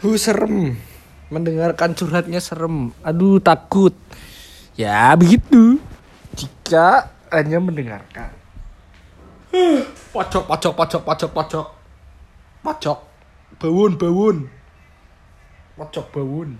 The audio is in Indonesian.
Hu serem. Mendengarkan curhatnya serem. Aduh takut. Ya begitu. Jika hanya mendengarkan. Pocok, pocok, pocok, pocok, pocok. Pocok. Bawun, bawun. Pocok bawun.